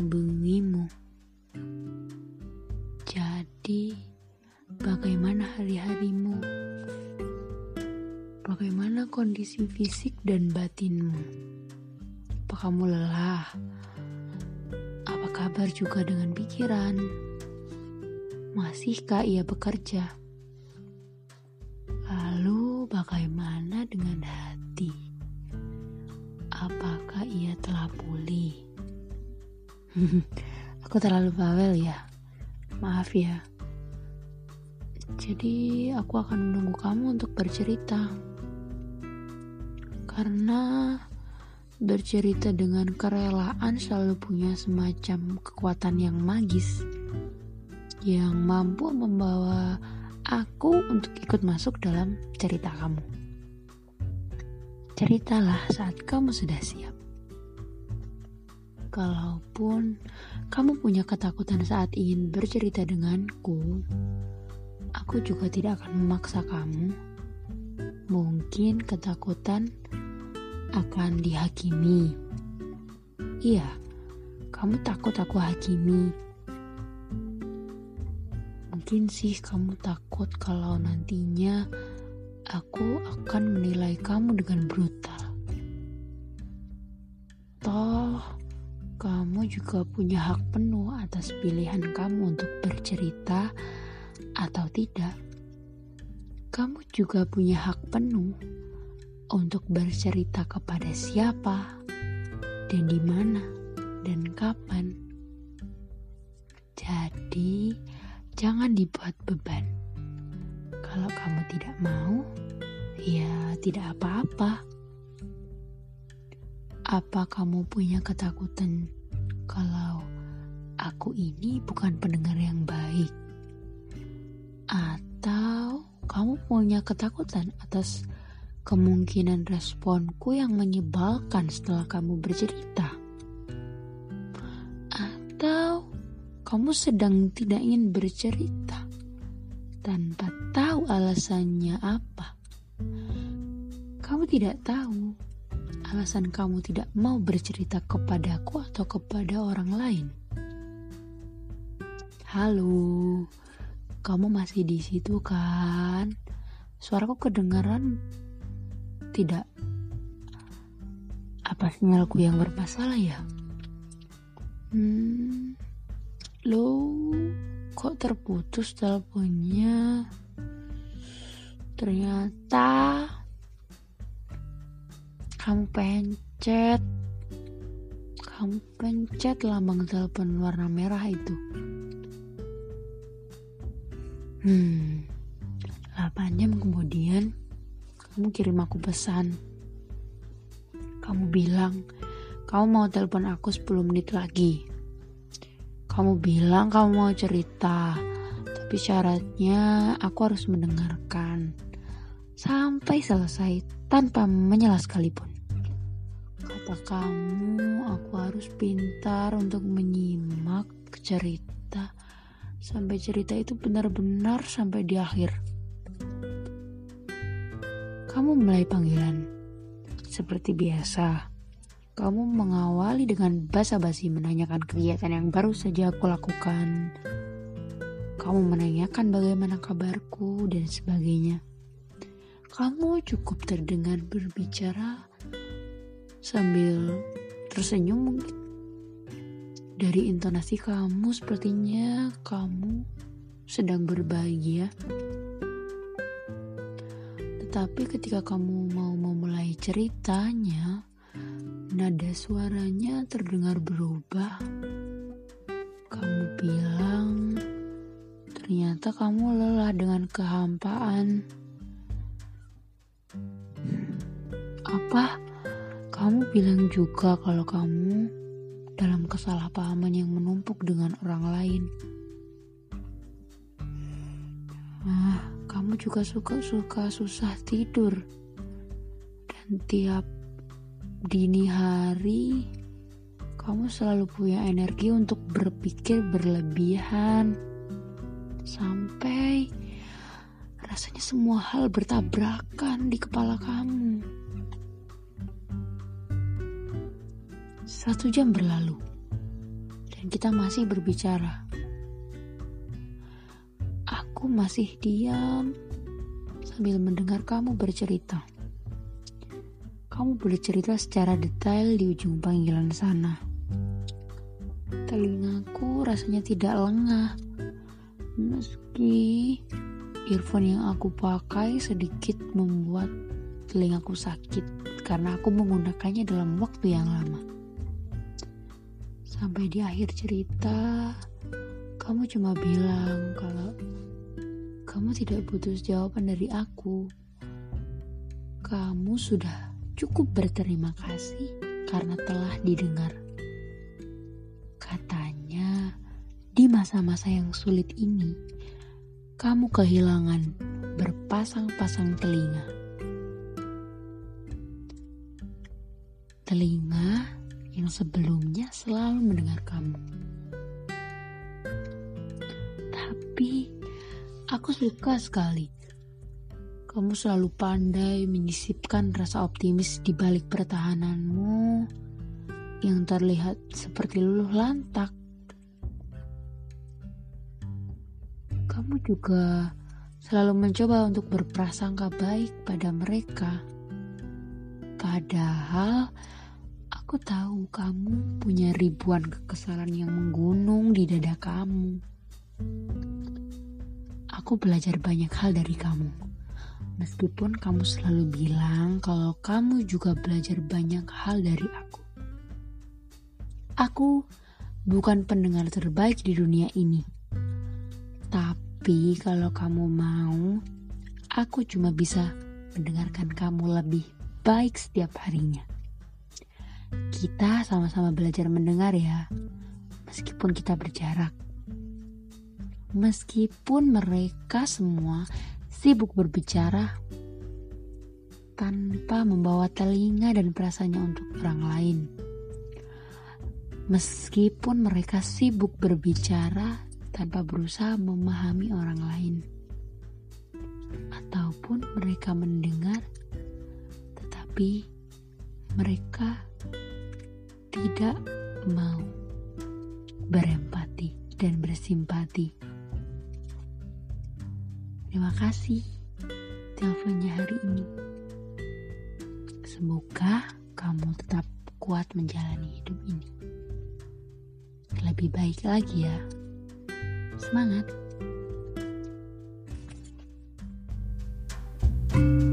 menghubungimu. Jadi, bagaimana hari-harimu? Bagaimana kondisi fisik dan batinmu? Apa kamu lelah? Apa kabar juga dengan pikiran? Masihkah ia bekerja? Lalu bagaimana dengan hati? Apakah ia telah pulih? Aku terlalu bawel ya. Maaf ya. Jadi aku akan menunggu kamu untuk bercerita. Karena bercerita dengan kerelaan selalu punya semacam kekuatan yang magis yang mampu membawa aku untuk ikut masuk dalam cerita kamu. Ceritalah saat kamu sudah siap. Kalaupun kamu punya ketakutan saat ingin bercerita denganku, aku juga tidak akan memaksa kamu. Mungkin ketakutan akan dihakimi. Iya, kamu takut aku hakimi Mungkin sih kamu takut kalau nantinya aku akan menilai kamu dengan brutal. Kamu juga punya hak penuh atas pilihan kamu untuk bercerita atau tidak. Kamu juga punya hak penuh untuk bercerita kepada siapa dan di mana dan kapan. Jadi, Jangan dibuat beban. Kalau kamu tidak mau, ya tidak apa-apa. Apa kamu punya ketakutan kalau aku ini bukan pendengar yang baik? Atau kamu punya ketakutan atas kemungkinan responku yang menyebalkan setelah kamu bercerita? kamu sedang tidak ingin bercerita tanpa tahu alasannya apa. Kamu tidak tahu alasan kamu tidak mau bercerita kepadaku atau kepada orang lain. Halo, kamu masih di situ kan? Suaraku kedengaran tidak? Apa sinyalku yang bermasalah ya? Hmm, Lo kok terputus teleponnya? Ternyata kamu pencet kamu pencet lambang telepon warna merah itu. Hmm, 8 jam kemudian kamu kirim aku pesan. Kamu bilang kamu mau telepon aku 10 menit lagi. Kamu bilang kamu mau cerita, tapi syaratnya aku harus mendengarkan sampai selesai tanpa menyela sekalipun. Kata kamu, aku harus pintar untuk menyimak cerita sampai cerita itu benar-benar sampai di akhir. Kamu mulai panggilan seperti biasa. Kamu mengawali dengan basa-basi menanyakan kegiatan yang baru saja aku lakukan. Kamu menanyakan bagaimana kabarku dan sebagainya. Kamu cukup terdengar berbicara sambil tersenyum mungkin. Dari intonasi kamu sepertinya kamu sedang berbahagia. Tetapi ketika kamu mau memulai ceritanya, Nada suaranya terdengar berubah. Kamu bilang, ternyata kamu lelah dengan kehampaan. Apa? Kamu bilang juga kalau kamu dalam kesalahpahaman yang menumpuk dengan orang lain. Ah, kamu juga suka-suka susah tidur. Dan tiap dini hari kamu selalu punya energi untuk berpikir berlebihan sampai rasanya semua hal bertabrakan di kepala kamu. Satu jam berlalu. dan kita masih berbicara. Aku masih diam sambil mendengar kamu bercerita. Kamu boleh cerita secara detail di ujung panggilan sana. Telingaku rasanya tidak lengah, meski earphone yang aku pakai sedikit membuat telingaku sakit karena aku menggunakannya dalam waktu yang lama. Sampai di akhir cerita, kamu cuma bilang kalau kamu tidak butuh jawaban dari aku. Kamu sudah cukup berterima kasih karena telah didengar. Katanya, di masa-masa yang sulit ini, kamu kehilangan berpasang-pasang telinga. Telinga yang sebelumnya selalu mendengar kamu. Tapi aku suka sekali. Kamu selalu pandai menyisipkan rasa optimis di balik pertahananmu yang terlihat seperti luluh lantak. Kamu juga selalu mencoba untuk berprasangka baik pada mereka. Padahal Aku tahu kamu punya ribuan kekesalan yang menggunung di dada kamu. Aku belajar banyak hal dari kamu. Meskipun kamu selalu bilang kalau kamu juga belajar banyak hal dari aku. Aku bukan pendengar terbaik di dunia ini. Tapi kalau kamu mau, aku cuma bisa mendengarkan kamu lebih baik setiap harinya. Kita sama-sama belajar mendengar ya, meskipun kita berjarak. Meskipun mereka semua sibuk berbicara tanpa membawa telinga dan perasaannya untuk orang lain. Meskipun mereka sibuk berbicara tanpa berusaha memahami orang lain, ataupun mereka mendengar tetapi mereka tidak mau berempati dan bersimpati. Terima kasih teleponnya hari ini. Semoga kamu tetap kuat menjalani hidup ini. Lebih baik lagi ya. Semangat! thank you